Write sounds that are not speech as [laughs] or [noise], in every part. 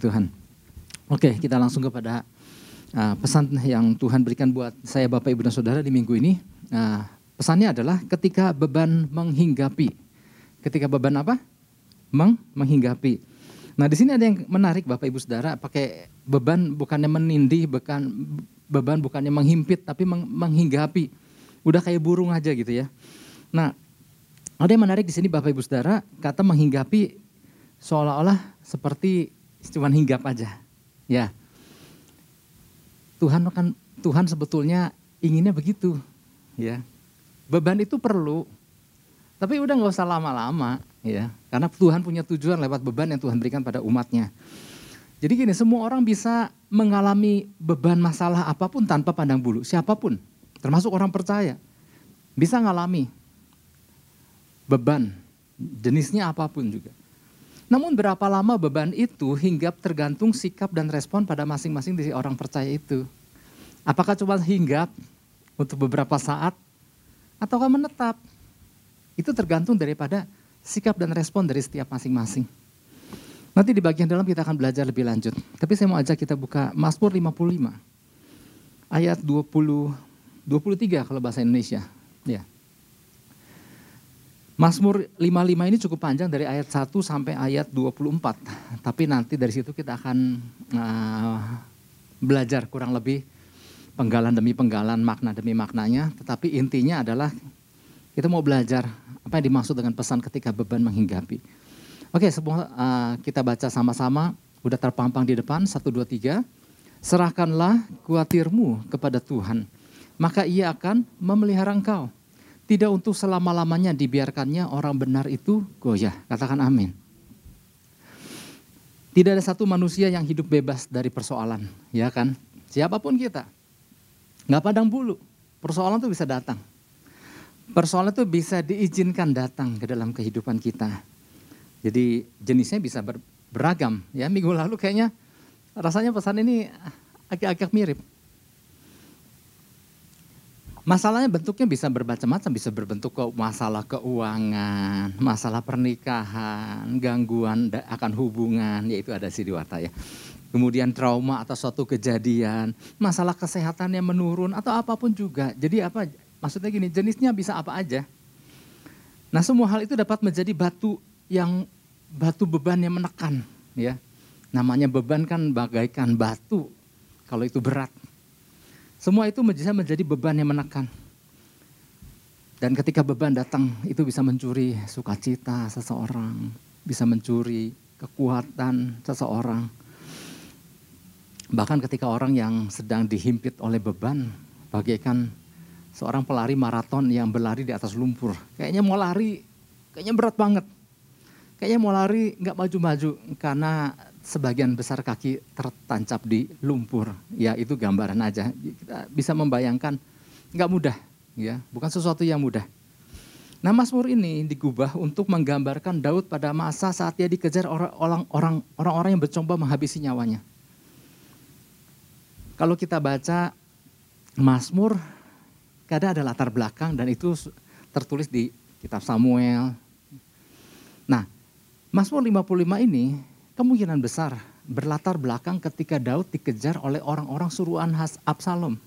Tuhan. Oke, kita langsung kepada uh, pesan yang Tuhan berikan buat saya Bapak Ibu dan Saudara di minggu ini. Uh, pesannya adalah ketika beban menghinggapi. Ketika beban apa? Meng menghinggapi. Nah di sini ada yang menarik Bapak Ibu Saudara, pakai beban bukannya menindih, bukan beban bukannya menghimpit, tapi meng, menghinggapi. Udah kayak burung aja gitu ya. Nah ada yang menarik di sini Bapak Ibu Saudara, kata menghinggapi seolah-olah seperti cuma hinggap aja. Ya. Tuhan kan Tuhan sebetulnya inginnya begitu, ya. Beban itu perlu, tapi udah nggak usah lama-lama, ya. Karena Tuhan punya tujuan lewat beban yang Tuhan berikan pada umatnya. Jadi gini, semua orang bisa mengalami beban masalah apa pun tanpa pandang bulu, siapa pun, termasuk orang percaya, bisa ngalami beban, jenisnya apa pun juga. Namun berapa lama beban itu hinggap tergantung sikap dan respon pada masing-masing dari orang percaya itu. Apakah cuma hinggap untuk beberapa saat ataukah menetap? Itu tergantung daripada sikap dan respon dari setiap masing-masing. Nanti di bagian dalam kita akan belajar lebih lanjut. Tapi saya mau ajak kita buka Mazmur 55 ayat 20 23 kalau bahasa Indonesia. Mazmur 55 ini cukup panjang dari ayat 1 sampai ayat 24. Tapi nanti dari situ kita akan uh, belajar kurang lebih penggalan demi penggalan, makna demi maknanya. Tetapi intinya adalah kita mau belajar apa yang dimaksud dengan pesan ketika beban menghinggapi. Oke, semua uh, kita baca sama-sama. Udah terpampang di depan, 1, 2, 3. Serahkanlah kuatirmu kepada Tuhan, maka ia akan memelihara engkau tidak untuk selama-lamanya dibiarkannya orang benar itu goyah. Katakan amin. Tidak ada satu manusia yang hidup bebas dari persoalan, ya kan? Siapa pun kita. Nggak padang bulu. Persoalan itu bisa datang. Persoalan itu bisa diizinkan datang ke dalam kehidupan kita. Jadi jenisnya bisa ber, beragam. Ya minggu lalu kayaknya rasanya pesan ini agak-agak mirip. Masalahnya bentuknya bisa bermacam-macam, bisa berbentuk ke masalah keuangan, masalah pernikahan, gangguan akan hubungan, yaitu ada si diwata ya. Kemudian trauma atau suatu kejadian, masalah kesehatan yang menurun atau apa pun juga. Jadi apa? Maksudnya gini, jenisnya bisa apa aja. Nah semua hal itu dapat menjadi batu yang batu beban yang menekan, ya. Namanya beban kan bagaikan batu kalau itu berat. Semua itu bisa menjadi beban yang menekan. Dan ketika beban datang, itu bisa mencuri sukacita seseorang, bisa mencuri kekuatan seseorang. Bahkan ketika orang yang sedang dihimpit oleh beban, bagaikan seorang pelari maraton yang berlari di atas lumpur. Kayaknya mau lari, kayaknya berat banget. Kayaknya mau lari nggak maju-maju karena sebagian besar kaki tertancap di lumpur. Ya itu gambaran aja. Kita bisa membayangkan nggak mudah, ya bukan sesuatu yang mudah. Nah Mazmur ini digubah untuk menggambarkan Daud pada masa saat dia dikejar orang-orang orang-orang yang bercoba menghabisi nyawanya. Kalau kita baca Mazmur, kadang ada latar belakang dan itu tertulis di kitab Samuel. Nah, Mazmur 55 ini kemungkinan besar berlatar belakang ketika Daud dikejar oleh orang-orang suruhan khas Absalom.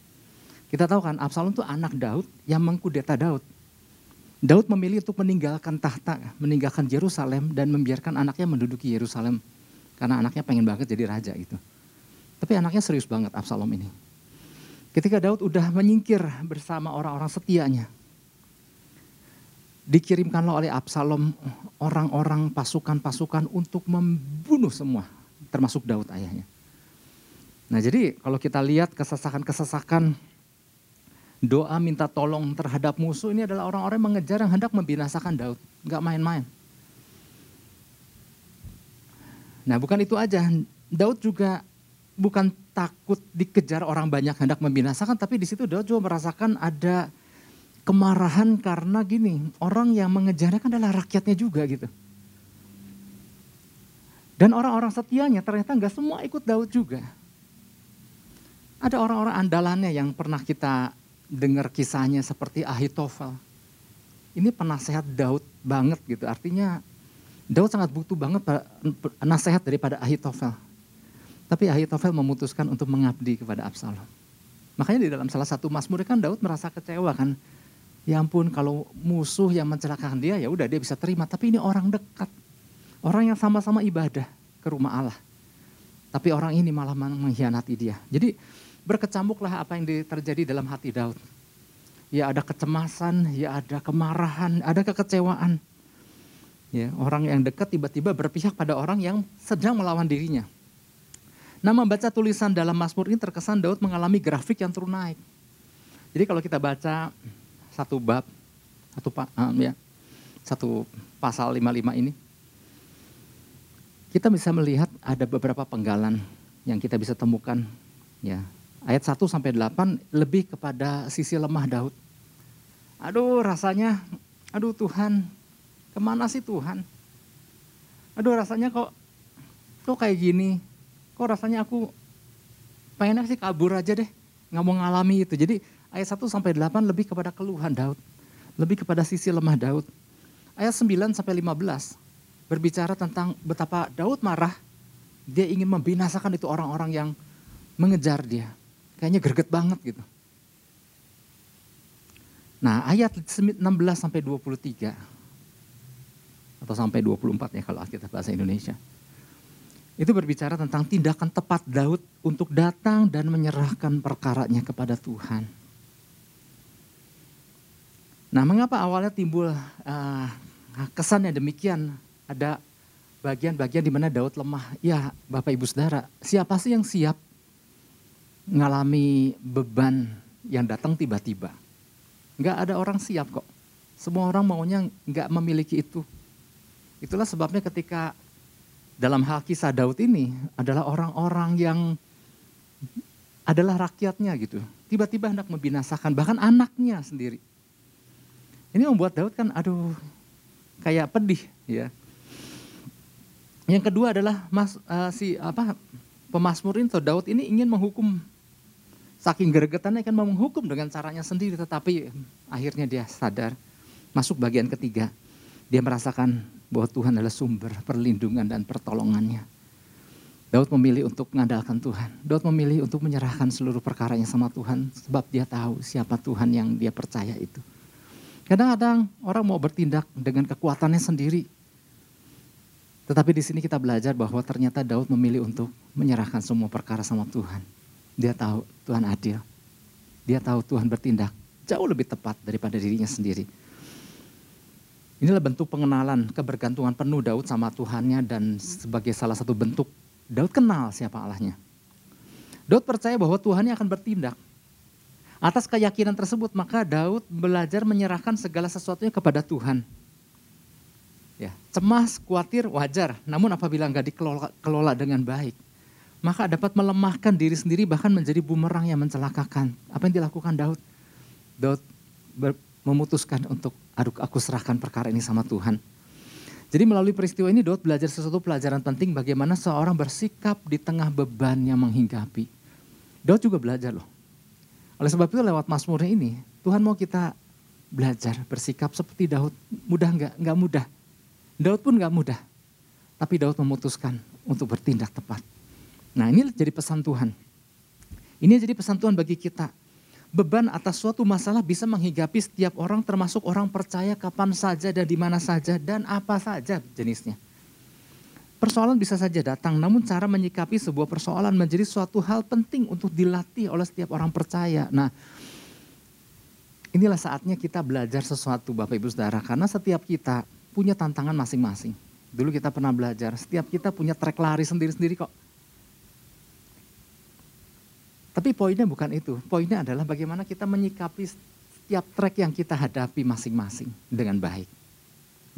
Kita tahu kan Absalom itu anak Daud yang mengkudeta Daud. Daud memilih untuk meninggalkan tahta, meninggalkan Yerusalem dan membiarkan anaknya menduduki Yerusalem. Karena anaknya pengen banget jadi raja itu. Tapi anaknya serius banget Absalom ini. Ketika Daud udah menyingkir bersama orang-orang setianya, dikirimkanlah oleh Absalom orang-orang pasukan-pasukan untuk membunuh semua, termasuk Daud ayahnya. Nah jadi kalau kita lihat kesesakan-kesesakan doa minta tolong terhadap musuh ini adalah orang-orang yang mengejar yang hendak membinasakan Daud. Nggak main-main. Nah bukan itu aja, Daud juga bukan takut dikejar orang banyak hendak membinasakan, tapi di situ Daud juga merasakan ada kemarahan karena gini, orang yang mengejarnya kan adalah rakyatnya juga gitu. Dan orang-orang setianya ternyata nggak semua ikut Daud juga. Ada orang-orang andalannya yang pernah kita dengar kisahnya seperti Ahitofel. Ini penasehat Daud banget gitu. Artinya Daud sangat butuh banget nasihat daripada Ahitofel. Tapi Ahitofel memutuskan untuk mengabdi kepada Absalom. Makanya di dalam salah satu Mazmur kan Daud merasa kecewa kan. Ya ampun kalau musuh yang mencelakakan dia ya udah dia bisa terima. Tapi ini orang dekat. Orang yang sama-sama ibadah ke rumah Allah. Tapi orang ini malah mengkhianati dia. Jadi berkecamuklah apa yang terjadi dalam hati Daud. Ya ada kecemasan, ya ada kemarahan, ada kekecewaan. Ya, orang yang dekat tiba-tiba berpihak pada orang yang sedang melawan dirinya. Nah membaca tulisan dalam Mazmur ini terkesan Daud mengalami grafik yang turun naik. Jadi kalau kita baca satu bab, satu um, ya, satu pasal 55 ini, kita bisa melihat ada beberapa penggalan yang kita bisa temukan. Ya, ayat 1 sampai 8 lebih kepada sisi lemah Daud. Aduh rasanya, aduh Tuhan, Ke mana sih Tuhan? Aduh rasanya kok kok kayak gini. Kok rasanya aku pengennya sih kabur aja deh. Nggak mau ngalami itu. Jadi ayat 1 sampai 8 lebih kepada keluhan Daud. Lebih kepada sisi lemah Daud. Ayat 9 sampai 15 berbicara tentang betapa Daud marah. Dia ingin membinasakan itu orang-orang yang mengejar dia. Kayaknya greget banget gitu. Nah ayat 16 sampai 23 atau sampai 24 ya kalau kita bahasa Indonesia. Itu berbicara tentang tindakan tepat Daud untuk datang dan menyerahkan perkaranya kepada Tuhan. Nah, mengapa awalnya timbul uh, kesan yang demikian? Ada bagian-bagian di mana Daud lemah. Ya, Bapak Ibu Saudara, siapa sih yang siap mengalami beban yang datang tiba-tiba? Enggak ada orang siap kok. Semua orang maunya enggak memiliki itu. Itulah sebabnya ketika dalam hal kisah Daud ini adalah orang-orang yang adalah rakyatnya gitu. Tiba-tiba hendak membinasakan bahkan anaknya sendiri. Ini membuat Daud kan aduh kayak pedih ya. Yang kedua adalah mas, uh, si apa pemasmur ini Daud ini ingin menghukum saking gregetannya kan mau menghukum dengan caranya sendiri tetapi akhirnya dia sadar masuk bagian ketiga dia merasakan bahwa Tuhan adalah sumber perlindungan dan pertolongannya. Daud memilih untuk mengandalkan Tuhan. Daud memilih untuk menyerahkan seluruh perkaranya sama Tuhan sebab dia tahu siapa Tuhan yang dia percaya itu. Kadang-kadang orang mau bertindak dengan kekuatannya sendiri. Tetapi di sini kita belajar bahwa ternyata Daud memilih untuk menyerahkan semua perkara sama Tuhan. Dia tahu Tuhan adil. Dia tahu Tuhan bertindak jauh lebih tepat daripada dirinya sendiri. Inilah bentuk pengenalan kebergantungan penuh Daud sama Tuhannya dan sebagai salah satu bentuk Daud kenal siapa Allahnya. Daud percaya bahwa Tuhan akan bertindak. Atas keyakinan tersebut maka Daud belajar menyerahkan segala sesuatunya kepada Tuhan. Ya, cemas, khawatir wajar, namun apabila nggak dikelola dengan baik, maka dapat melemahkan diri sendiri bahkan menjadi bumerang yang mencelakakan. Apa yang dilakukan Daud? Daud memutuskan untuk aduh aku serahkan perkara ini sama Tuhan. Jadi melalui peristiwa ini Daud belajar sesuatu pelajaran penting bagaimana seorang bersikap di tengah beban yang menghinggapi. Daud juga belajar loh. Oleh sebab itu lewat Mazmurnya ini Tuhan mau kita belajar bersikap seperti Daud. Mudah nggak? Nggak mudah. Daud pun nggak mudah. Tapi Daud memutuskan untuk bertindak tepat. Nah ini jadi pesan Tuhan. Ini jadi pesan Tuhan bagi kita beban atas suatu masalah bisa menghigapi setiap orang termasuk orang percaya kapan saja dan di mana saja dan apa saja jenisnya. Persoalan bisa saja datang, namun cara menyikapi sebuah persoalan menjadi suatu hal penting untuk dilatih oleh setiap orang percaya. Nah, inilah saatnya kita belajar sesuatu Bapak Ibu Saudara, karena setiap kita punya tantangan masing-masing. Dulu kita pernah belajar, setiap kita punya trek lari sendiri-sendiri kok. Tapi poinnya bukan itu. Poinnya adalah bagaimana kita menyikapi setiap trek yang kita hadapi masing-masing dengan baik.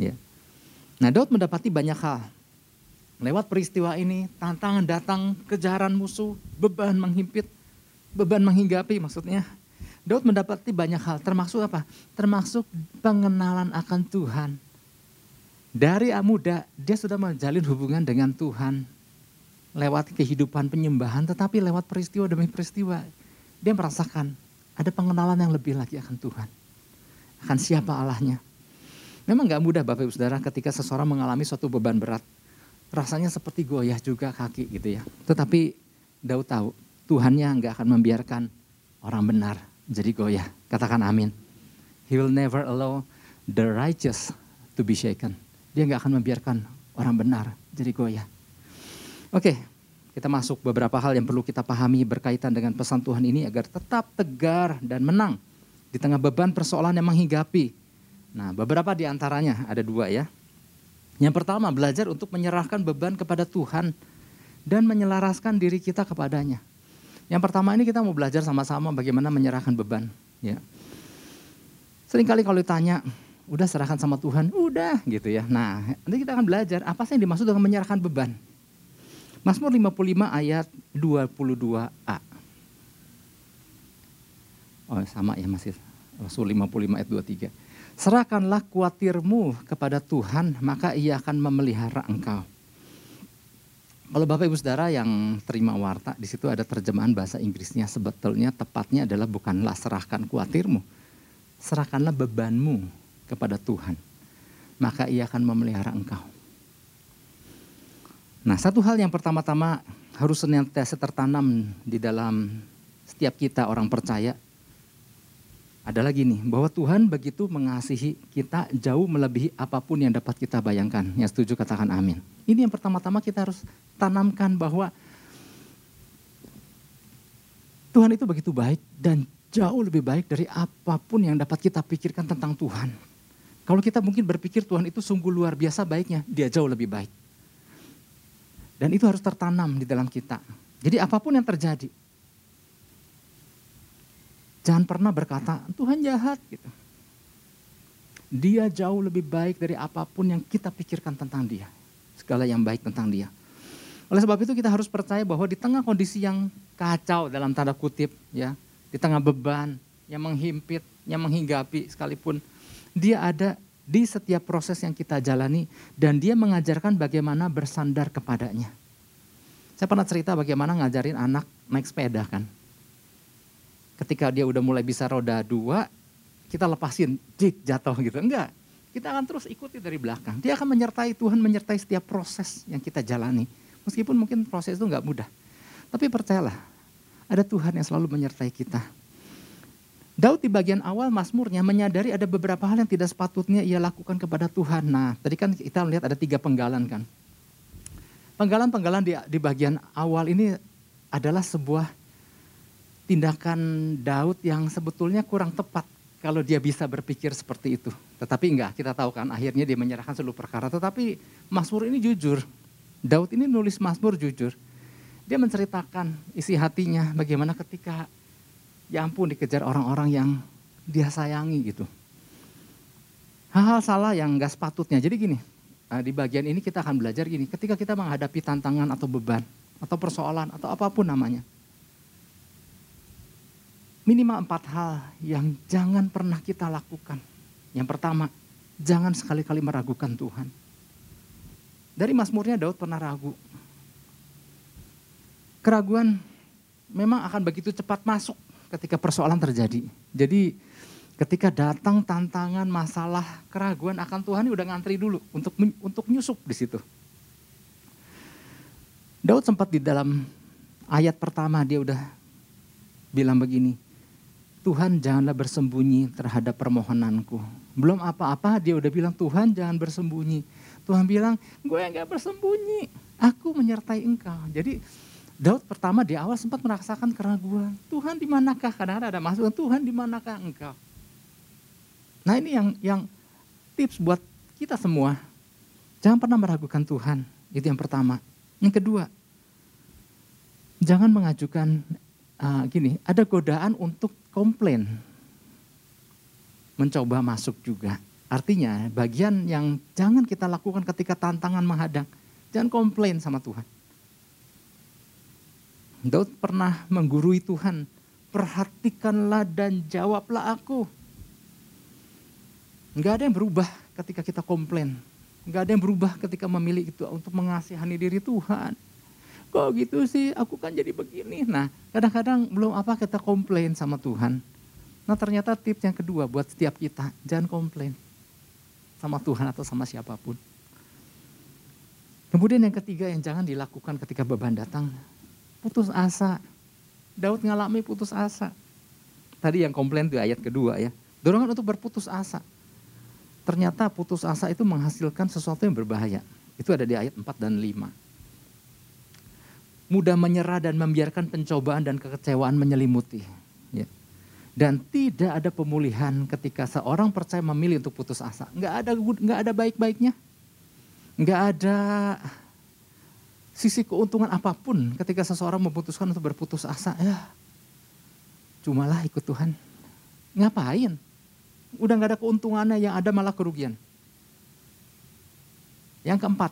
Ya. Nah Daud mendapati banyak hal. Lewat peristiwa ini, tantangan datang, kejaran musuh, beban menghimpit, beban menghinggapi maksudnya. Daud mendapati banyak hal, termasuk apa? Termasuk pengenalan akan Tuhan. Dari muda, dia sudah menjalin hubungan dengan Tuhan lewat kehidupan penyembahan, tetapi lewat peristiwa demi peristiwa, dia merasakan ada pengenalan yang lebih lagi akan Tuhan. Akan siapa Allahnya. Memang gak mudah Bapak Ibu Saudara ketika seseorang mengalami suatu beban berat. Rasanya seperti goyah juga kaki gitu ya. Tetapi Daud tahu Tuhannya nggak akan membiarkan orang benar jadi goyah. Katakan amin. He will never allow the righteous to be shaken. Dia nggak akan membiarkan orang benar jadi goyah. Oke, kita masuk beberapa hal yang perlu kita pahami berkaitan dengan pesan Tuhan ini agar tetap tegar dan menang di tengah beban persoalan yang menghinggapi. Nah, beberapa di antaranya ada dua ya. Yang pertama, belajar untuk menyerahkan beban kepada Tuhan dan menyelaraskan diri kita kepadanya. Yang pertama ini kita mau belajar sama-sama bagaimana menyerahkan beban. Ya. Seringkali kalau ditanya, udah serahkan sama Tuhan, udah gitu ya. Nah, nanti kita akan belajar apa sih yang dimaksud dengan menyerahkan beban. Mazmur 55 ayat 22a. Oh sama ya masih Rasul 55 ayat 23. Serahkanlah kuatirmu kepada Tuhan, maka ia akan memelihara engkau. Kalau Bapak Ibu Saudara yang terima warta, di situ ada terjemahan bahasa Inggrisnya sebetulnya tepatnya adalah bukanlah serahkan kuatirmu. Serahkanlah bebanmu kepada Tuhan. Maka ia akan memelihara engkau. Nah satu hal yang pertama-tama harus senantiasa tertanam di dalam setiap kita orang percaya ada lagi nih, bahwa Tuhan begitu mengasihi kita jauh melebihi apa pun yang dapat kita bayangkan. Yang setuju katakan amin. Ini yang pertama-tama kita harus tanamkan bahwa Tuhan itu begitu baik dan jauh lebih baik dari apa pun yang dapat kita pikirkan tentang Tuhan. Kalau kita mungkin berpikir Tuhan itu sungguh luar biasa baiknya, dia jauh lebih baik. Dan itu harus tertanam di dalam kita. Jadi apa pun yang terjadi, Jangan pernah berkata, Tuhan jahat gitu. Dia jauh lebih baik dari apa pun yang kita pikirkan tentang dia. Segala yang baik tentang dia. Oleh sebab itu kita harus percaya bahwa di tengah kondisi yang kacau dalam tanda kutip ya, di tengah beban yang menghimpit, yang menghinggapi sekalipun dia ada di setiap proses yang kita jalani dan dia mengajarkan bagaimana bersandar kepadanya. Saya pernah cerita bagaimana ngajarin anak naik sepeda kan ketika dia udah mulai bisa roda dua, kita lepasin, jik jatuh gitu. Enggak, kita akan terus ikuti dari belakang. Dia akan menyertai Tuhan, menyertai setiap proses yang kita jalani. Meskipun mungkin proses itu enggak mudah. Tapi percayalah, ada Tuhan yang selalu menyertai kita. Daud di bagian awal Mazmurnya menyadari ada beberapa hal yang tidak sepatutnya ia lakukan kepada Tuhan. Nah, tadi kan kita melihat ada tiga penggalan kan. Penggalan-penggalan di, di bagian awal ini adalah sebuah tindakan Daud yang sebetulnya kurang tepat kalau dia bisa berpikir seperti itu. Tetapi enggak, kita tahu kan akhirnya dia menyerahkan seluruh perkara. Tetapi Mazmur ini jujur. Daud ini nulis Mazmur jujur. Dia menceritakan isi hatinya bagaimana ketika ya ampun dikejar orang-orang yang dia sayangi gitu. Hal-hal salah yang enggak sepatutnya. Jadi gini, eh, di bagian ini kita akan belajar gini, ketika kita menghadapi tantangan atau beban atau persoalan atau apa pun namanya Minimal empat hal yang jangan pernah kita lakukan. Yang pertama, jangan sekali-kali meragukan Tuhan. Dari Mazmurnya Daud pernah ragu. Keraguan memang akan begitu cepat masuk ketika persoalan terjadi. Jadi ketika datang tantangan, masalah, keraguan akan Tuhan udah ngantri dulu untuk untuk nyusup di situ. Daud sempat di dalam ayat pertama dia udah bilang begini, Tuhan janganlah bersembunyi terhadap permohonanku. Belum apa-apa dia udah bilang Tuhan jangan bersembunyi. Tuhan bilang gue gak bersembunyi. Aku menyertai engkau. Jadi Daud pertama di awal sempat merasakan keraguan. Tuhan di manakah? Kadang ada masukan Tuhan di manakah engkau? Nah ini yang yang tips buat kita semua. Jangan pernah meragukan Tuhan. Itu yang pertama. Yang kedua, jangan mengajukan uh, gini, ada godaan untuk komplain, mencoba masuk juga. Artinya bagian yang jangan kita lakukan ketika tantangan menghadang, jangan komplain sama Tuhan. Daud pernah menggurui Tuhan, perhatikanlah dan jawablah aku. Enggak ada yang berubah ketika kita komplain. Enggak ada yang berubah ketika memilih itu untuk mengasihani diri Tuhan kok gitu sih, aku kan jadi begini. Nah, kadang-kadang belum apa kita komplain sama Tuhan. Nah, ternyata tips yang kedua buat setiap kita, jangan komplain sama Tuhan atau sama siapa pun. Kemudian yang ketiga yang jangan dilakukan ketika beban datang, putus asa. Daud ngalami putus asa. Tadi yang komplain di ayat kedua ya. Dorongan untuk berputus asa. Ternyata putus asa itu menghasilkan sesuatu yang berbahaya. Itu ada di ayat 4 dan 5. Mudah menyerah dan membiarkan pencobaan dan kekecewaan menyelimuti. Ya. Dan tidak ada pemulihan ketika seorang percaya memilih untuk putus asa. Nggak ada nggak ada baik-baiknya. Nggak ada sisi keuntungan apa pun ketika seseorang memutuskan untuk berputus asa, ya cumalah ikut Tuhan. Ngapain? Udah gak ada keuntungannya, yang ada malah kerugian. Yang keempat,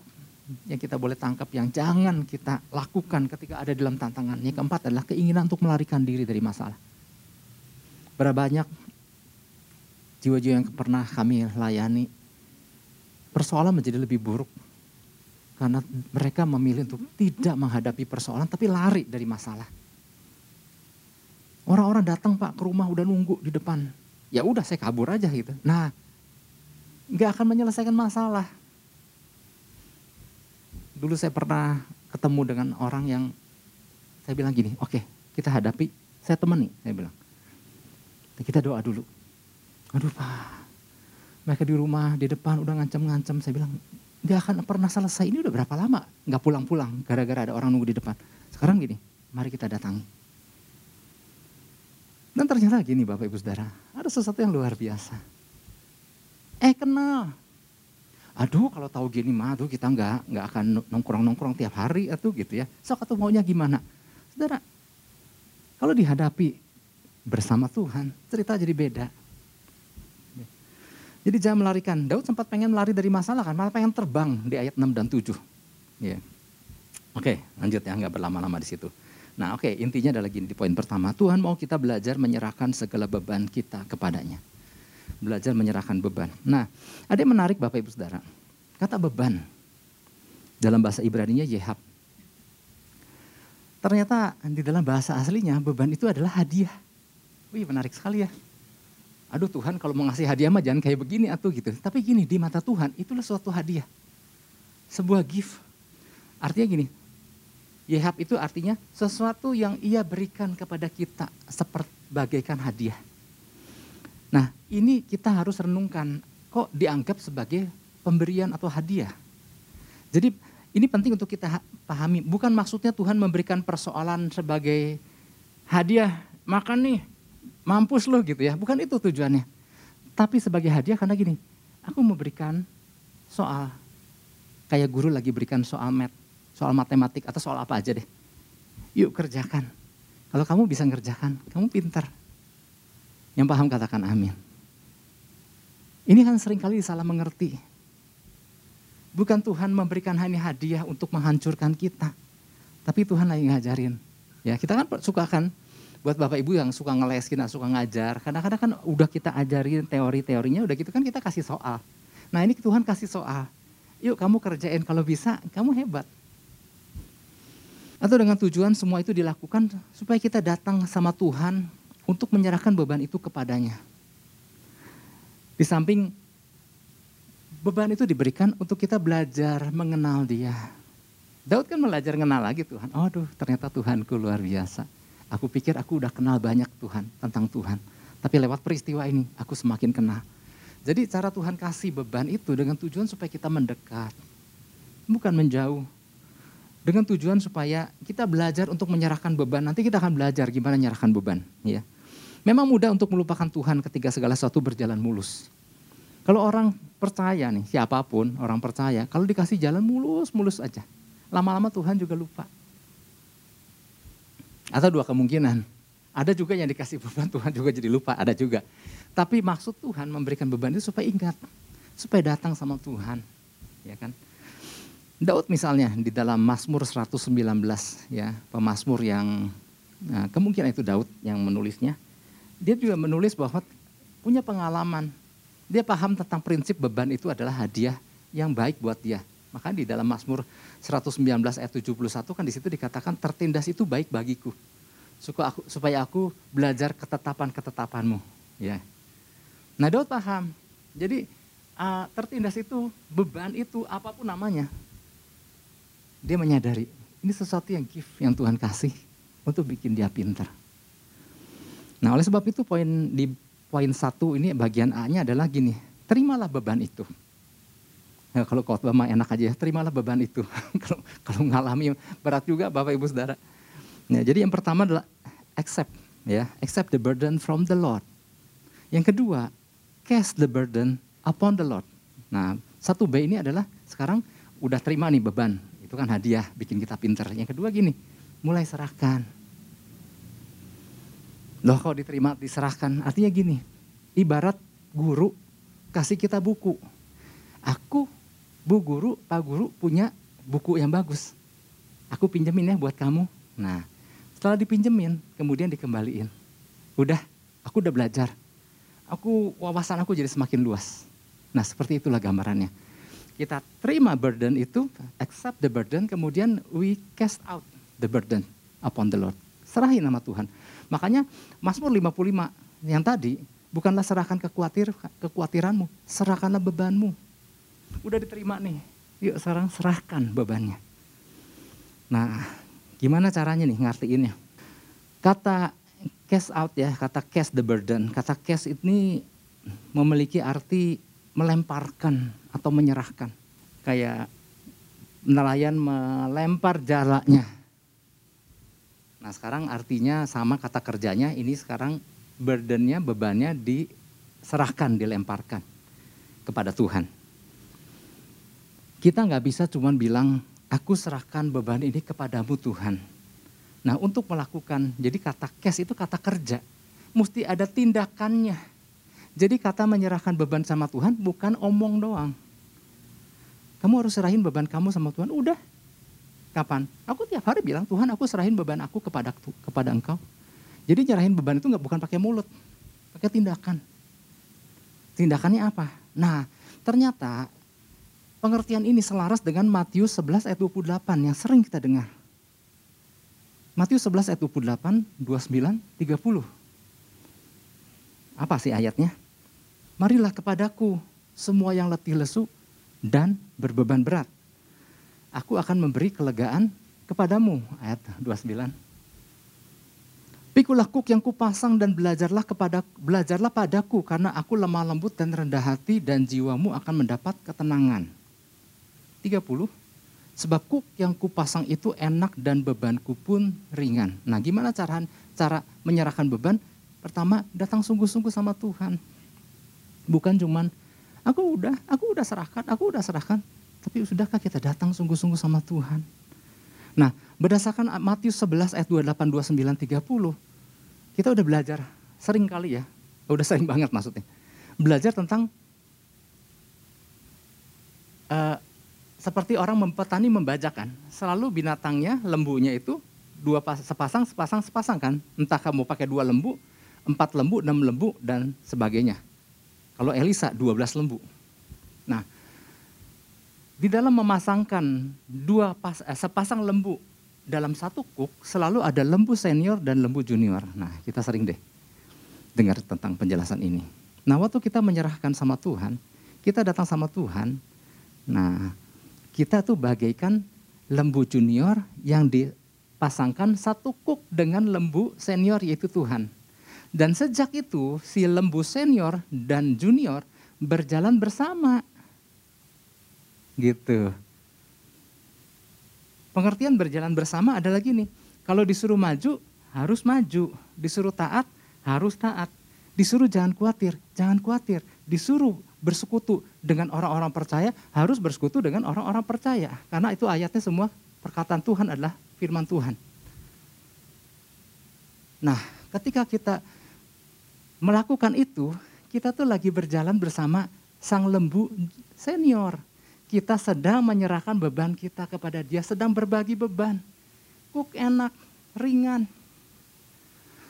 yang kita boleh tangkap, yang jangan kita lakukan ketika ada dalam tantangan. Yang keempat adalah keinginan untuk melarikan diri dari masalah. Berapa banyak jiwa-jiwa yang pernah kami layani, persoalan menjadi lebih buruk karena mereka memilih untuk tidak menghadapi persoalan tapi lari dari masalah. Orang-orang datang pak ke rumah udah nunggu di depan. Ya udah saya kabur aja gitu. Nah nggak akan menyelesaikan masalah. Dulu saya pernah ketemu dengan orang yang saya bilang gini, oke okay, kita hadapi, saya temani, saya bilang. Kita doa dulu. Aduh pak, mereka di rumah, di depan udah ngancam-ngancam. Saya bilang, nggak akan pernah selesai. Ini udah berapa lama nggak pulang-pulang gara-gara ada orang nunggu di depan. Sekarang gini, mari kita datangi. Dan ternyata gini Bapak Ibu Saudara, ada sesuatu yang luar biasa. Eh kenal. Aduh kalau tahu gini mah tuh kita nggak nggak akan nongkrong-nongkrong tiap hari atau gitu ya. So atau maunya gimana? Saudara, kalau dihadapi bersama Tuhan, cerita jadi beda. Jadi jangan melarikan. Daud sempat pengen melari dari masalah kan, malah pengen terbang di ayat 6 dan 7. Ya. Oke, lanjut ya, nggak berlama-lama di situ. Nah oke, intinya adalah gini di poin pertama. Tuhan mau kita belajar menyerahkan segala beban kita kepadanya. Belajar menyerahkan beban. Nah, ada yang menarik Bapak Ibu Saudara. Kata beban, dalam bahasa Ibrani-nya Yehab. Ternyata di dalam bahasa aslinya beban itu adalah hadiah. Wih menarik sekali ya aduh Tuhan kalau mau ngasih hadiah mah jangan kayak begini atau gitu. Tapi gini, di mata Tuhan itulah suatu hadiah. Sebuah gift. Artinya gini, Yehab itu artinya sesuatu yang ia berikan kepada kita seperti bagaikan hadiah. Nah ini kita harus renungkan, kok dianggap sebagai pemberian atau hadiah. Jadi ini penting untuk kita pahami, bukan maksudnya Tuhan memberikan persoalan sebagai hadiah, makan nih mampus loh gitu ya. Bukan itu tujuannya. Tapi sebagai hadiah karena gini, aku memberikan soal kayak guru lagi berikan soal mat, soal matematik atau soal apa aja deh. Yuk kerjakan. Kalau kamu bisa ngerjakan, kamu pintar. Yang paham katakan amin. Ini kan sering kali salah mengerti. Bukan Tuhan memberikan hanya hadiah untuk menghancurkan kita. Tapi Tuhan lagi ngajarin. Ya, kita kan suka kan buat bapak ibu yang suka ngeles kita suka ngajar, kadang-kadang kan udah kita ajarin teori-teorinya, udah gitu kan kita kasih soal. Nah ini Tuhan kasih soal, yuk kamu kerjain kalau bisa, kamu hebat. Atau dengan tujuan semua itu dilakukan supaya kita datang sama Tuhan untuk menyerahkan beban itu kepadanya. Di samping beban itu diberikan untuk kita belajar mengenal dia. Daud kan belajar mengenal lagi Tuhan. Aduh ternyata Tuhanku luar biasa Aku pikir aku udah kenal banyak Tuhan, tentang Tuhan. Tapi lewat peristiwa ini, aku semakin kenal. Jadi cara Tuhan kasih beban itu dengan tujuan supaya kita mendekat. Bukan menjauh. Dengan tujuan supaya kita belajar untuk menyerahkan beban. Nanti kita akan belajar gimana menyerahkan beban. ya. Memang mudah untuk melupakan Tuhan ketika segala sesuatu berjalan mulus. Kalau orang percaya nih, siapa pun orang percaya, kalau dikasih jalan mulus-mulus aja. Lama-lama Tuhan juga lupa. Atau dua kemungkinan. Ada juga yang dikasih beban Tuhan juga jadi lupa, ada juga. Tapi maksud Tuhan memberikan beban itu supaya ingat, supaya datang sama Tuhan, ya kan? Daud misalnya di dalam Mazmur 119 ya, pemazmur yang nah, kemungkinan itu Daud yang menulisnya. Dia juga menulis bahwa punya pengalaman. Dia paham tentang prinsip beban itu adalah hadiah yang baik buat dia. Maka di dalam Mazmur 119 ayat 71 kan di situ dikatakan tertindas itu baik bagiku. Supaya aku belajar ketetapan-ketetapanmu. Ya. Nah Daud paham. Jadi uh, tertindas itu, beban itu, apa pun namanya. Dia menyadari Ini sesuatu yang gift yang Tuhan kasih untuk bikin dia pinter. Nah oleh sebab itu poin di poin satu ini bagian A-nya adalah gini, terimalah beban itu. Ya, kalau khotbah mah enak aja ya, terimalah beban itu. [laughs] kalau kalau ngalami berat juga Bapak Ibu Saudara. Nah, jadi yang pertama adalah accept ya, accept the burden from the Lord. Yang kedua, cast the burden upon the Lord. Nah, satu B ini adalah sekarang udah terima nih beban. Itu kan hadiah bikin kita pinter. Yang kedua gini, mulai serahkan. Loh kalau diterima diserahkan, artinya gini, ibarat guru kasih kita buku. Aku, Bu Guru, Pak Guru punya buku yang bagus. Aku pinjemin ya buat kamu. Nah, setelah dipinjemin, kemudian dikembaliin. Udah, aku udah belajar. Aku wawasan aku jadi semakin luas. Nah, seperti itulah gambarannya. Kita terima burden itu, accept the burden, kemudian we cast out the burden upon the Lord. Serahin nama Tuhan. Makanya Mazmur 55 yang tadi bukanlah serahkan kekhawatir, kekhawatiranmu, serahkanlah bebanmu. Udah diterima nih, yuk sekarang serahkan bebannya. Nah, gimana caranya nih ngertiinnya? Kata cast out ya, kata cast the burden, kata cast ini memiliki arti melemparkan atau menyerahkan. Kayak nelayan melempar jalanya Nah sekarang artinya sama kata kerjanya ini sekarang burdennya, bebannya diserahkan, dilemparkan kepada Tuhan. Kita nggak bisa cuma bilang, aku serahkan beban ini kepadamu Tuhan. Nah untuk melakukan, jadi kata cash itu kata kerja. Mesti ada tindakannya. Jadi kata menyerahkan beban sama Tuhan bukan omong doang. Kamu harus serahin beban kamu sama Tuhan, udah Kapan? Aku tiap hari bilang, Tuhan aku serahin beban aku kepada kepada engkau. Jadi nyerahin beban itu nggak bukan pakai mulut, pakai tindakan. Tindakannya apa? Nah, ternyata pengertian ini selaras dengan Matius 11 ayat 28 yang sering kita dengar. Matius 11 ayat 28, 29, 30. Apa sih ayatnya? Marilah kepadaku semua yang letih lesu dan berbeban berat aku akan memberi kelegaan kepadamu. Ayat 29. Pikulah kuk yang kupasang dan belajarlah kepada belajarlah padaku karena aku lemah lembut dan rendah hati dan jiwamu akan mendapat ketenangan. 30. Sebab kuk yang kupasang itu enak dan bebanku pun ringan. Nah, gimana cara cara menyerahkan beban? Pertama, datang sungguh-sungguh sama Tuhan. Bukan cuman aku udah, aku udah serahkan, aku udah serahkan. Tapi sudahkah kita datang sungguh-sungguh sama Tuhan? Nah, berdasarkan Matius 11 ayat 28, 29, 30, kita udah belajar sering kali ya, udah sering banget maksudnya. Belajar tentang uh, seperti orang mempetani membajakan, selalu binatangnya, lembunya itu dua pas, sepasang, sepasang, sepasang kan. Entah kamu pakai dua lembu, empat lembu, enam lembu, dan sebagainya. Kalau Elisa, 12 lembu. Nah, di dalam memasangkan dua pas, eh, sepasang lembu dalam satu kuk selalu ada lembu senior dan lembu junior. Nah kita sering deh dengar tentang penjelasan ini. Nah waktu kita menyerahkan sama Tuhan, kita datang sama Tuhan, nah kita tuh bagaikan lembu junior yang dipasangkan satu kuk dengan lembu senior yaitu Tuhan. Dan sejak itu si lembu senior dan junior berjalan bersama Gitu. Pengertian berjalan bersama adalah gini, kalau disuruh maju harus maju, disuruh taat harus taat, disuruh jangan khawatir, jangan khawatir, disuruh bersekutu dengan orang-orang percaya harus bersekutu dengan orang-orang percaya. Karena itu ayatnya semua perkataan Tuhan adalah firman Tuhan. Nah, ketika kita melakukan itu, kita tuh lagi berjalan bersama sang lembu senior kita sedang menyerahkan beban kita kepada dia, sedang berbagi beban. Kuk enak, ringan.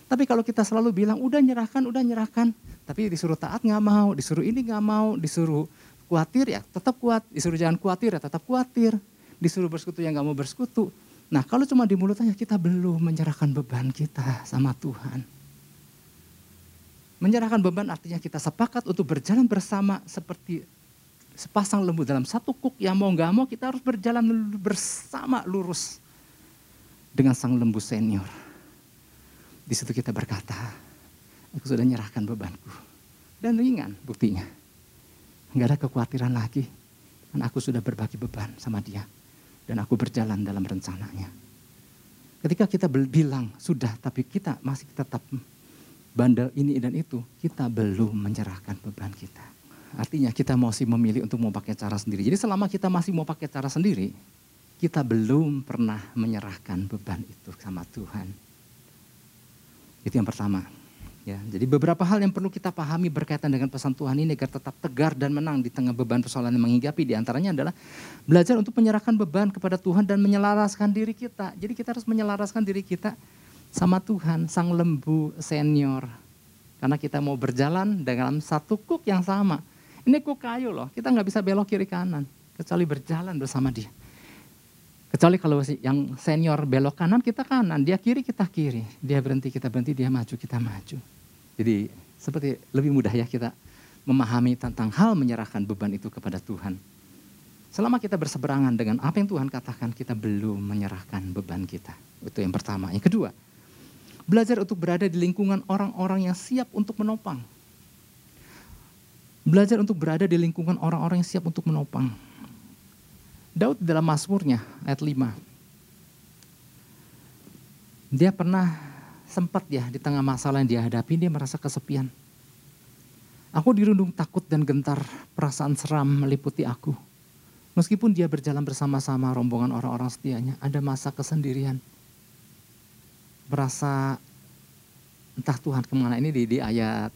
Tapi kalau kita selalu bilang, udah nyerahkan, udah nyerahkan. Tapi disuruh taat nggak mau, disuruh ini nggak mau, disuruh khawatir ya tetap kuat, disuruh jangan khawatir ya tetap khawatir. Disuruh bersekutu yang nggak mau bersekutu. Nah kalau cuma di mulut aja kita belum menyerahkan beban kita sama Tuhan. Menyerahkan beban artinya kita sepakat untuk berjalan bersama seperti sepasang lembu dalam satu kuk yang mau nggak mau kita harus berjalan bersama lurus. dengan sang lembu senior. Di situ kita berkata, aku sudah nyerahkan bebanku. Dan ringan buktinya. Enggak ada kekhawatiran lagi. Dan aku sudah berbagi beban sama dia. Dan aku berjalan dalam rencananya. Ketika kita bilang, sudah tapi kita masih tetap bandel ini dan itu, kita belum menyerahkan beban kita. Artinya kita masih memilih untuk mau pakai cara sendiri. Jadi selama kita masih mau pakai cara sendiri, kita belum pernah menyerahkan beban itu sama Tuhan. Itu yang pertama. Ya, jadi beberapa hal yang perlu kita pahami berkaitan dengan pesan Tuhan ini agar tetap tegar dan menang di tengah beban persoalan yang menghinggapi. Di antaranya adalah belajar untuk menyerahkan beban kepada Tuhan dan menyelaraskan diri kita. Jadi kita harus menyelaraskan diri kita sama Tuhan, sang lembu senior. Karena kita mau berjalan dalam satu kuk yang sama. Ini kuk kayu loh, kita nggak bisa belok kiri kanan. Kecuali berjalan bersama dia. Kecuali kalau yang senior belok kanan, kita kanan. Dia kiri, kita kiri. Dia berhenti, kita berhenti. Dia maju, kita maju. Jadi seperti lebih mudah ya kita memahami tentang hal menyerahkan beban itu kepada Tuhan. Selama kita berseberangan dengan apa yang Tuhan katakan, kita belum menyerahkan beban kita. Itu yang pertama. Yang kedua, belajar untuk berada di lingkungan orang-orang yang siap untuk menopang. Belajar untuk berada di lingkungan orang-orang yang siap untuk menopang. Daud dalam Mazmurnya ayat 5. Dia pernah sempat ya di tengah masalah yang dia hadapi dia merasa kesepian. Aku dirundung takut dan gentar, perasaan seram meliputi aku. Meskipun dia berjalan bersama-sama rombongan orang-orang setianya, ada masa kesendirian. Merasa entah Tuhan ke mana ini di, di ayat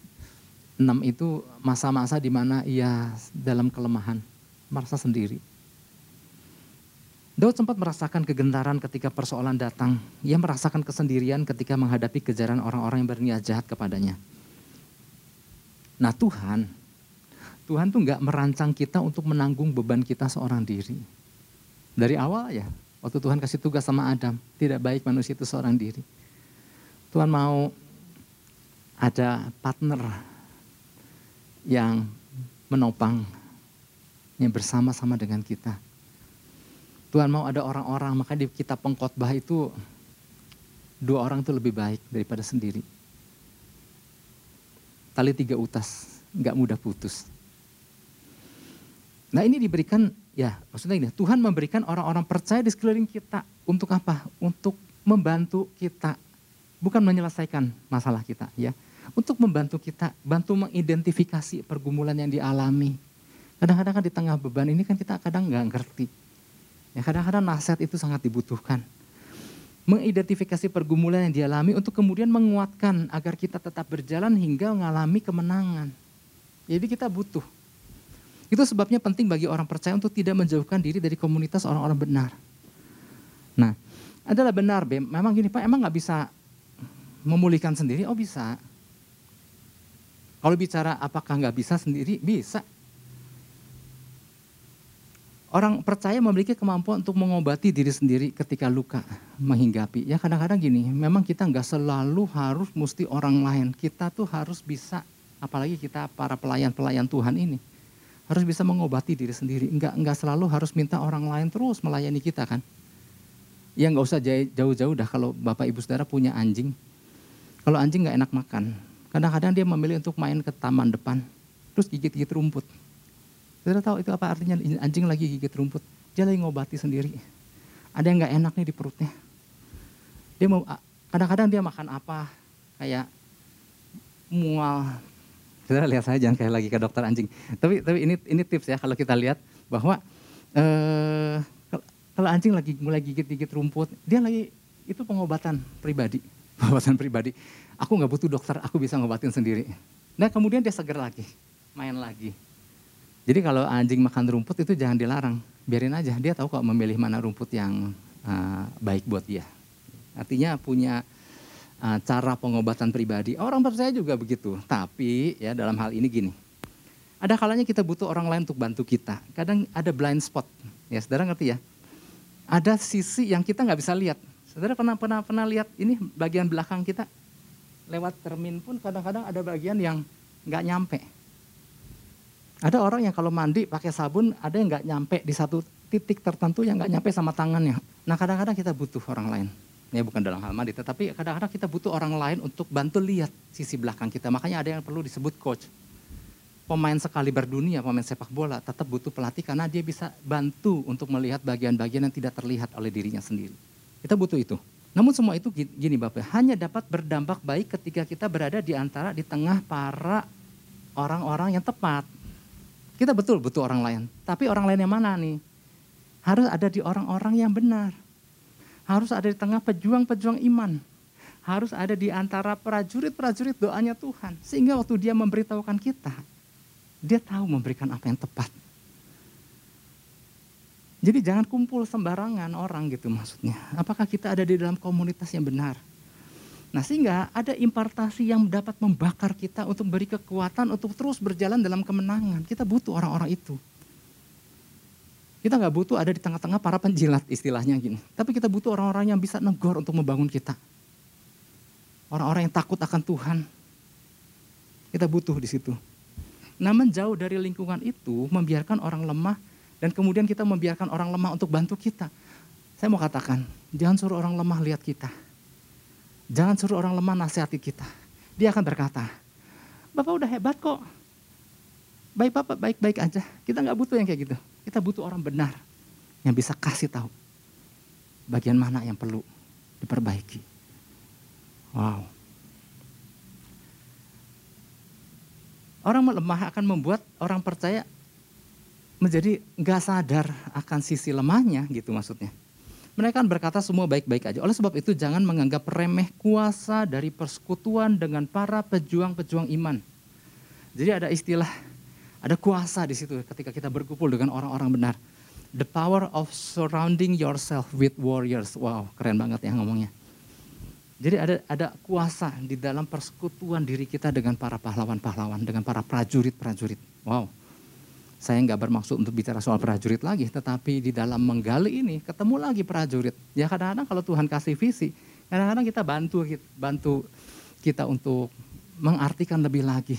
6 itu masa-masa di mana ia dalam kelemahan, merasa sendiri Daud sempat merasakan kegentaran ketika persoalan datang. Ia merasakan kesendirian ketika menghadapi kejaran orang-orang yang berniat jahat kepadanya. Nah Tuhan, Tuhan tuh nggak merancang kita untuk menanggung beban kita seorang diri. Dari awal ya, waktu Tuhan kasih tugas sama Adam, tidak baik manusia itu seorang diri. Tuhan mau ada partner yang menopang, yang bersama-sama dengan kita Tuhan mau ada orang-orang, maka di kitab pengkhotbah itu dua orang itu lebih baik daripada sendiri. Tali tiga utas, nggak mudah putus. Nah ini diberikan, ya maksudnya ini, Tuhan memberikan orang-orang percaya di sekeliling kita untuk apa? Untuk membantu kita, bukan menyelesaikan masalah kita ya. Untuk membantu kita, bantu mengidentifikasi pergumulan yang dialami. Kadang-kadang kan di tengah beban ini kan kita kadang nggak ngerti Ya, kadang-kadang nasihat itu sangat dibutuhkan. Mengidentifikasi pergumulan yang dialami untuk kemudian menguatkan agar kita tetap berjalan hingga mengalami kemenangan. Jadi kita butuh. Itu sebabnya penting bagi orang percaya untuk tidak menjauhkan diri dari komunitas orang-orang benar. Nah, adalah benar, Bem. Memang gini Pak, emang nggak bisa memulihkan sendiri? Oh bisa. Kalau bicara apakah nggak bisa sendiri, bisa. Orang percaya memiliki kemampuan untuk mengobati diri sendiri ketika luka menghinggapi. Ya kadang-kadang gini, memang kita nggak selalu harus mesti orang lain. Kita tuh harus bisa, apalagi kita para pelayan-pelayan Tuhan ini, harus bisa mengobati diri sendiri. Nggak nggak selalu harus minta orang lain terus melayani kita kan. Ya nggak usah jauh-jauh dah kalau bapak ibu saudara punya anjing. Kalau anjing nggak enak makan, kadang-kadang dia memilih untuk main ke taman depan, terus gigit-gigit rumput Saudara tahu itu apa artinya anjing lagi gigit rumput. Dia lagi ngobati sendiri. Ada yang nggak enak nih di perutnya. Dia mau kadang-kadang dia makan apa kayak mual. Saudara lihat saya jangan kayak lagi ke dokter anjing. Tapi tapi ini ini tips ya kalau kita lihat bahwa eh, kalau anjing lagi mulai gigit-gigit rumput, dia lagi itu pengobatan pribadi, [laughs] pengobatan pribadi. Aku nggak butuh dokter, aku bisa ngobatin sendiri. Nah kemudian dia seger lagi, main lagi. Jadi kalau anjing makan rumput itu jangan dilarang, biarin aja. Dia tahu kok memilih mana rumput yang uh, baik buat dia. Artinya punya uh, cara pengobatan pribadi. Orang percaya juga begitu. Tapi ya dalam hal ini gini, ada kalanya kita butuh orang lain untuk bantu kita. Kadang ada blind spot. Ya, saudara ngerti ya? Ada sisi yang kita nggak bisa lihat. Saudara pernah pernah pernah lihat ini bagian belakang kita lewat termin pun kadang-kadang ada bagian yang nggak nyampe ada orang yang kalau mandi pakai sabun, ada yang nggak nyampe di satu titik tertentu yang nggak nyampe sama tangannya. Nah kadang-kadang kita butuh orang lain. Ya bukan dalam hal mandi, tetapi kadang-kadang kita butuh orang lain untuk bantu lihat sisi belakang kita. Makanya ada yang perlu disebut coach. Pemain sekali berdunia, pemain sepak bola tetap butuh pelatih karena dia bisa bantu untuk melihat bagian-bagian yang tidak terlihat oleh dirinya sendiri. Kita butuh itu. Namun semua itu gini Bapak, hanya dapat berdampak baik ketika kita berada di antara di tengah para orang-orang yang tepat. Kita betul butuh orang lain, tapi orang lain yang mana nih? Harus ada di orang-orang yang benar harus ada di tengah pejuang-pejuang iman. Harus ada di antara prajurit-prajurit doanya Tuhan. Sehingga waktu dia memberitahukan kita, dia tahu memberikan apa yang tepat. Jadi jangan kumpul sembarangan orang gitu maksudnya. Apakah kita ada di dalam komunitas yang benar? Nah sehingga ada impartasi yang dapat membakar kita untuk beri kekuatan untuk terus berjalan dalam kemenangan. Kita butuh orang-orang itu. Kita nggak butuh ada di tengah-tengah para penjilat istilahnya gini. Tapi kita butuh orang-orang yang bisa negor untuk membangun kita. Orang-orang yang takut akan Tuhan. Kita butuh di situ. Namun jauh dari lingkungan itu membiarkan orang lemah dan kemudian kita membiarkan orang lemah untuk bantu kita. Saya mau katakan, jangan suruh orang lemah lihat kita. Jangan suruh orang lemah nasihati kita. Dia akan berkata, Bapak udah hebat kok. Baik Bapak, baik-baik aja. Kita nggak butuh yang kayak gitu. Kita butuh orang benar yang bisa kasih tahu bagian mana yang perlu diperbaiki. Wow. Orang melemah akan membuat orang percaya menjadi nggak sadar akan sisi lemahnya gitu maksudnya. Mereka berkata semua baik-baik aja. Oleh sebab itu jangan menganggap remeh kuasa dari persekutuan dengan para pejuang-pejuang iman. Jadi ada istilah ada kuasa di situ ketika kita berkumpul dengan orang-orang benar. The power of surrounding yourself with warriors. Wow, keren banget ya ngomongnya. Jadi ada ada kuasa di dalam persekutuan diri kita dengan para pahlawan-pahlawan, dengan para prajurit-prajurit. Wow. Saya nggak bermaksud untuk bicara soal prajurit lagi, tetapi di dalam menggali ini ketemu lagi prajurit. Ya kadang-kadang kalau Tuhan kasih visi, kadang-kadang kita bantu bantu kita untuk mengartikan lebih lagi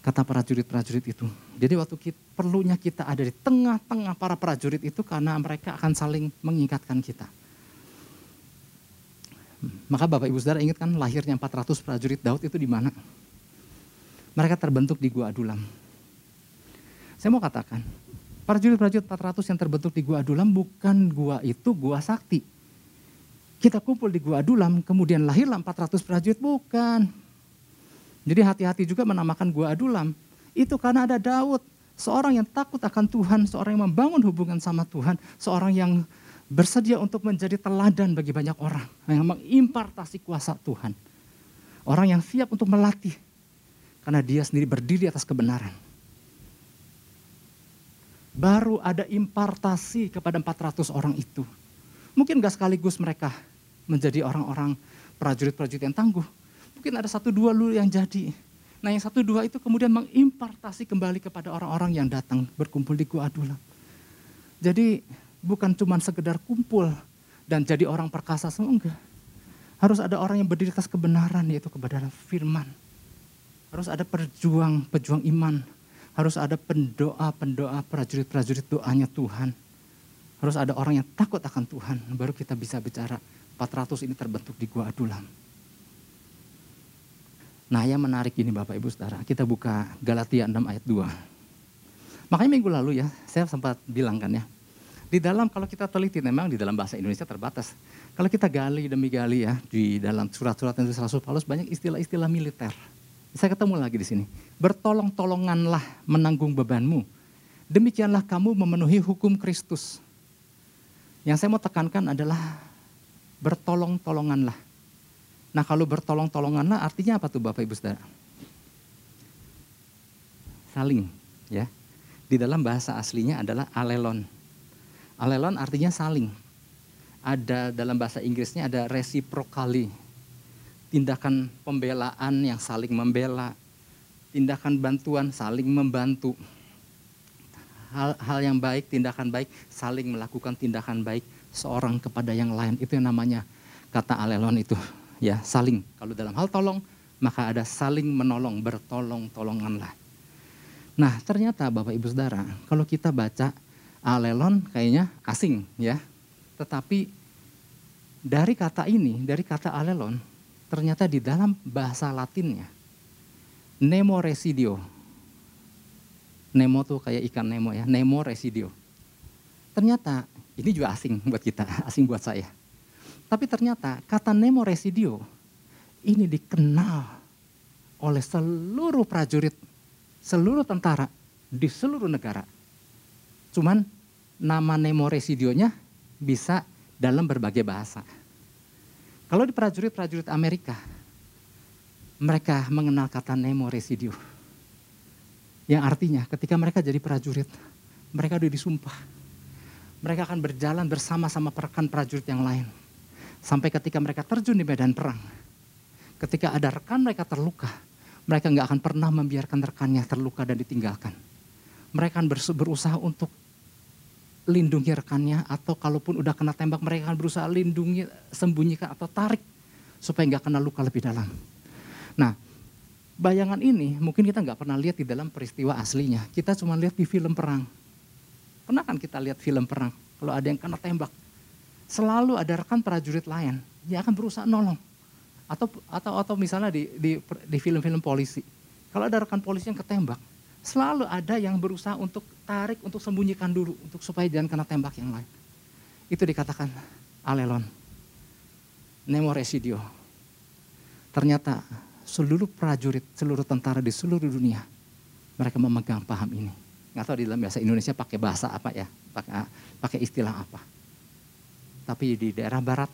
kata prajurit-prajurit itu. Jadi waktu kita, perlunya kita ada di tengah-tengah para prajurit itu karena mereka akan saling mengingatkan kita. Maka Bapak Ibu Saudara ingat kan lahirnya 400 prajurit Daud itu di mana? Mereka terbentuk di Gua Adulam. Saya mau katakan, prajurit-prajurit 400 yang terbentuk di Gua Adulam bukan gua itu gua sakti. Kita kumpul di Gua Adulam, kemudian lahirlah 400 prajurit, bukan jadi hati-hati juga menamakan gua adulam. Itu karena ada Daud, seorang yang takut akan Tuhan, seorang yang membangun hubungan sama Tuhan, seorang yang bersedia untuk menjadi teladan bagi banyak orang, yang mengimpartasi kuasa Tuhan. Orang yang siap untuk melatih, karena dia sendiri berdiri atas kebenaran. Baru ada impartasi kepada 400 orang itu. Mungkin gak sekaligus mereka menjadi orang-orang prajurit-prajurit yang tangguh mungkin ada satu dua lu yang jadi. Nah yang satu dua itu kemudian mengimpartasi kembali kepada orang-orang yang datang berkumpul di Gua Adulam. Jadi bukan cuma sekedar kumpul dan jadi orang perkasa semua, enggak. Harus ada orang yang berdiri atas kebenaran yaitu kepada firman. Harus ada perjuang, pejuang iman. Harus ada pendoa-pendoa prajurit-prajurit doanya Tuhan. Harus ada orang yang takut akan Tuhan. Baru kita bisa bicara 400 ini terbentuk di Gua Adulam. Nah yang menarik ini Bapak Ibu Saudara, kita buka Galatia 6 ayat 2. Makanya minggu lalu ya, saya sempat bilang kan ya, di dalam kalau kita teliti memang di dalam bahasa Indonesia terbatas. Kalau kita gali demi gali ya, di dalam surat-surat yang Rasul Paulus banyak istilah-istilah militer. Saya ketemu lagi di sini. Bertolong-tolonganlah menanggung bebanmu. Demikianlah kamu memenuhi hukum Kristus. Yang saya mau tekankan adalah bertolong-tolonganlah Nah kalau bertolong-tolonganlah artinya apa tuh Bapak Ibu Saudara? Saling ya. Di dalam bahasa aslinya adalah alelon. Alelon artinya saling. Ada dalam bahasa Inggrisnya ada reciprocally. Tindakan pembelaan yang saling membela. Tindakan bantuan saling membantu. Hal, hal yang baik, tindakan baik, saling melakukan tindakan baik seorang kepada yang lain. Itu yang namanya kata alelon itu ya saling. Kalau dalam hal tolong, maka ada saling menolong, bertolong-tolonganlah. Nah ternyata Bapak Ibu Saudara, kalau kita baca alelon kayaknya asing ya. Tetapi dari kata ini, dari kata alelon, ternyata di dalam bahasa Latinnya, nemo residio. Nemo tuh kayak ikan Nemo ya, Nemo residio. Ternyata ini juga asing buat kita, [laughs] asing buat saya. Tapi ternyata kata Nemo residio ini dikenal oleh seluruh prajurit, seluruh tentara di seluruh negara. Cuman nama Nemo residionya bisa dalam berbagai bahasa. Kalau di prajurit-prajurit Amerika, mereka mengenal kata Nemo residio. Yang artinya ketika mereka jadi prajurit, mereka sudah disumpah. Mereka akan berjalan bersama-sama perekan prajurit yang lain. Sampai ketika mereka terjun di medan perang. Ketika ada rekan mereka terluka, mereka nggak akan pernah membiarkan rekannya terluka dan ditinggalkan. Mereka akan berusaha untuk lindungi rekannya atau kalaupun udah kena tembak mereka akan berusaha lindungi, sembunyikan atau tarik supaya nggak kena luka lebih dalam. Nah, bayangan ini mungkin kita nggak pernah lihat di dalam peristiwa aslinya. Kita cuma lihat di film perang. Pernah kan kita lihat film perang? Kalau ada yang kena tembak, selalu ada rekan prajurit lain yang akan berusaha nolong. Atau atau atau misalnya di di, di film-film polisi, kalau ada rekan polisi yang ketembak, selalu ada yang berusaha untuk tarik, untuk sembunyikan dulu, untuk supaya jangan kena tembak yang lain. Itu dikatakan alelon, nemo residio. Ternyata seluruh prajurit, seluruh tentara di seluruh dunia, mereka memegang paham ini. Nggak tahu di dalam bahasa Indonesia pakai bahasa apa ya, pakai, pakai istilah apa. Tapi di daerah barat,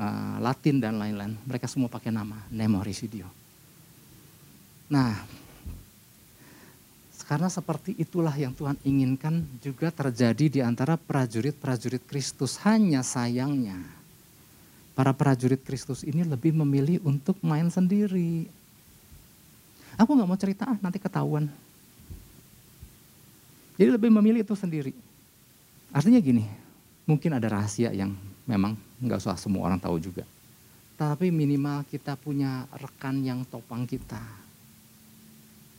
uh, Latin dan lain-lain, mereka semua pakai nama Nemo Residio. Nah, karena seperti itulah yang Tuhan inginkan juga terjadi di antara prajurit-prajurit Kristus. Hanya sayangnya, para prajurit Kristus ini lebih memilih untuk main sendiri. Aku nggak mau cerita, ah, nanti ketahuan. Jadi lebih memilih itu sendiri. Artinya gini, mungkin ada rahasia yang memang nggak usah semua orang tahu juga. Tapi minimal kita punya rekan yang topang kita.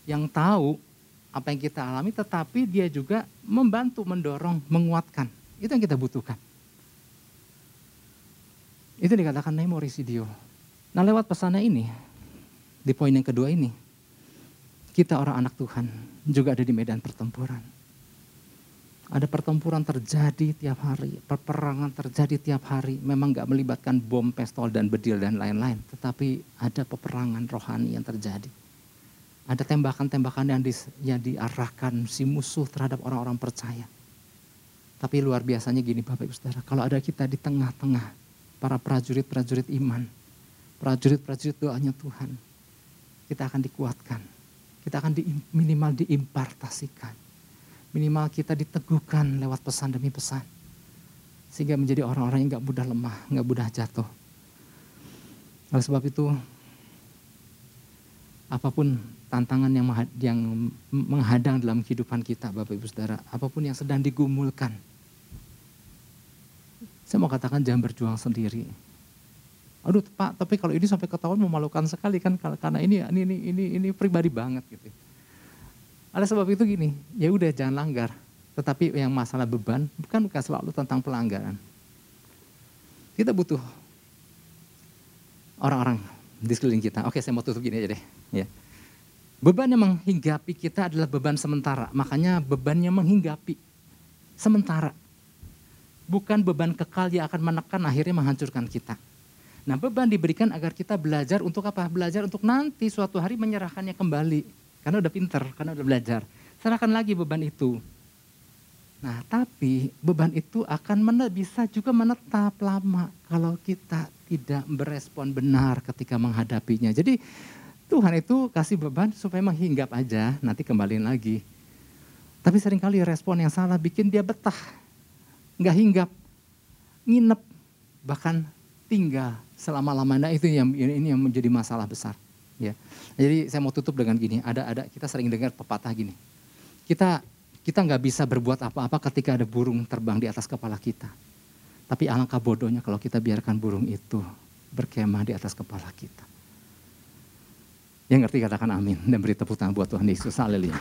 Yang tahu apa yang kita alami tetapi dia juga membantu, mendorong, menguatkan. Itu yang kita butuhkan. Itu dikatakan Nemo Residio. Nah lewat pesannya ini, di poin yang kedua ini, kita orang anak Tuhan juga ada di medan pertempuran. Ada pertempuran terjadi tiap hari, peperangan terjadi tiap hari. Memang gak melibatkan bom, pistol, dan bedil dan lain-lain. Tetapi ada peperangan rohani yang terjadi. Ada tembakan-tembakan yang, di, yang diarahkan si musuh terhadap orang-orang percaya. Tapi luar biasanya gini Bapak Ibu Saudara, kalau ada kita di tengah-tengah para prajurit-prajurit iman, prajurit-prajurit doanya Tuhan, kita akan dikuatkan kita akan di, minimal diimpartasikan. Minimal kita diteguhkan lewat pesan demi pesan. Sehingga menjadi orang-orang yang gak mudah lemah, gak mudah jatuh. Oleh sebab itu, apa pun tantangan yang, menghadang dalam kehidupan kita, Bapak Ibu Saudara, apa pun yang sedang digumulkan, saya mau katakan jangan berjuang sendiri. Aduh pak tapi kalau ini sampai ketahuan memalukan sekali kan karena ini ini ini ini, ini pribadi banget gitu. Ada sebab itu gini ya udah jangan langgar. Tetapi yang masalah beban bukan bukan selalu tentang pelanggaran. Kita butuh orang-orang di sekeliling kita oke saya mau tutup gini aja deh ya beban yang menghinggapi kita adalah beban sementara makanya bebannya menghinggapi sementara bukan beban kekal yang akan menekan akhirnya menghancurkan kita Nah beban diberikan agar kita belajar untuk apa? Belajar untuk nanti suatu hari menyerahkannya kembali. Karena udah pinter, karena udah belajar. Serahkan lagi beban itu. Nah tapi beban itu akan bisa juga menetap lama kalau kita tidak berespon benar ketika menghadapinya. Jadi Tuhan itu kasih beban supaya menghinggap aja, nanti kembaliin lagi. Tapi sering kali respon yang salah bikin dia betah, nggak hinggap, nginep, bahkan tinggal selama-lamanya itu yang ini yang menjadi masalah besar. Ya. Jadi saya mau tutup dengan gini, ada ada kita sering dengar pepatah gini. Kita kita nggak bisa berbuat apa-apa ketika ada burung terbang di atas kepala kita. Tapi alangkah bodohnya kalau kita biarkan burung itu berkemah di atas kepala kita. Yang ngerti katakan amin dan beri tepuk tangan buat Tuhan Yesus. Haleluya.